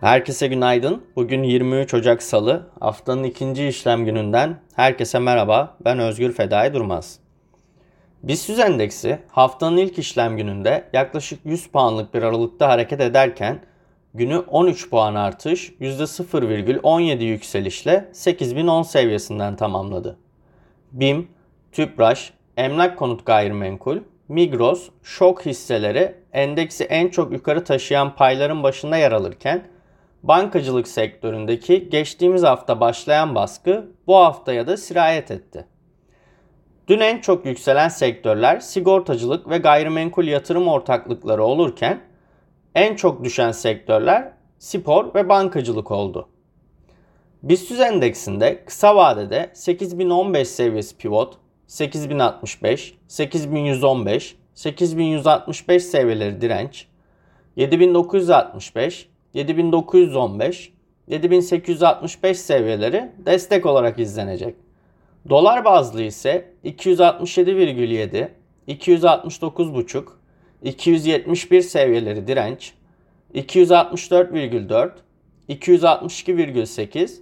Herkese günaydın. Bugün 23 Ocak Salı. Haftanın ikinci işlem gününden herkese merhaba. Ben Özgür Fedai Durmaz. BIST endeksi haftanın ilk işlem gününde yaklaşık 100 puanlık bir aralıkta hareket ederken günü 13 puan artış, %0,17 yükselişle 8010 seviyesinden tamamladı. BİM, TÜPRAŞ, Emlak Konut Gayrimenkul, Migros, Şok hisseleri endeksi en çok yukarı taşıyan payların başında yer alırken bankacılık sektöründeki geçtiğimiz hafta başlayan baskı bu haftaya da sirayet etti. Dün en çok yükselen sektörler sigortacılık ve gayrimenkul yatırım ortaklıkları olurken en çok düşen sektörler spor ve bankacılık oldu. BIST endeksinde kısa vadede 8015 seviyesi pivot, 8065, 8115, 8165 seviyeleri direnç, 7965, 7915, 7865 seviyeleri destek olarak izlenecek. Dolar bazlı ise 267,7, 269,5, 271 seviyeleri direnç, 264,4, 262,8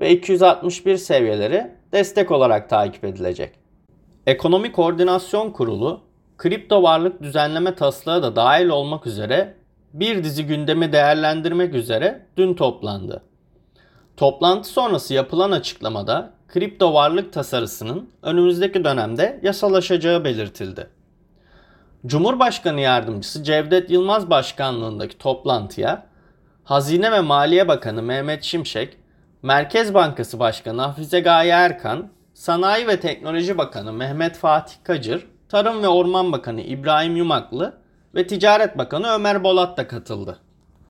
ve 261 seviyeleri destek olarak takip edilecek. Ekonomi Koordinasyon Kurulu, kripto varlık düzenleme taslağı da dahil olmak üzere bir dizi gündemi değerlendirmek üzere dün toplandı. Toplantı sonrası yapılan açıklamada kripto varlık tasarısının önümüzdeki dönemde yasalaşacağı belirtildi. Cumhurbaşkanı Yardımcısı Cevdet Yılmaz başkanlığındaki toplantıya Hazine ve Maliye Bakanı Mehmet Şimşek, Merkez Bankası Başkanı Hafize Gaye Erkan, Sanayi ve Teknoloji Bakanı Mehmet Fatih Kacır, Tarım ve Orman Bakanı İbrahim Yumaklı ve Ticaret Bakanı Ömer Bolat da katıldı.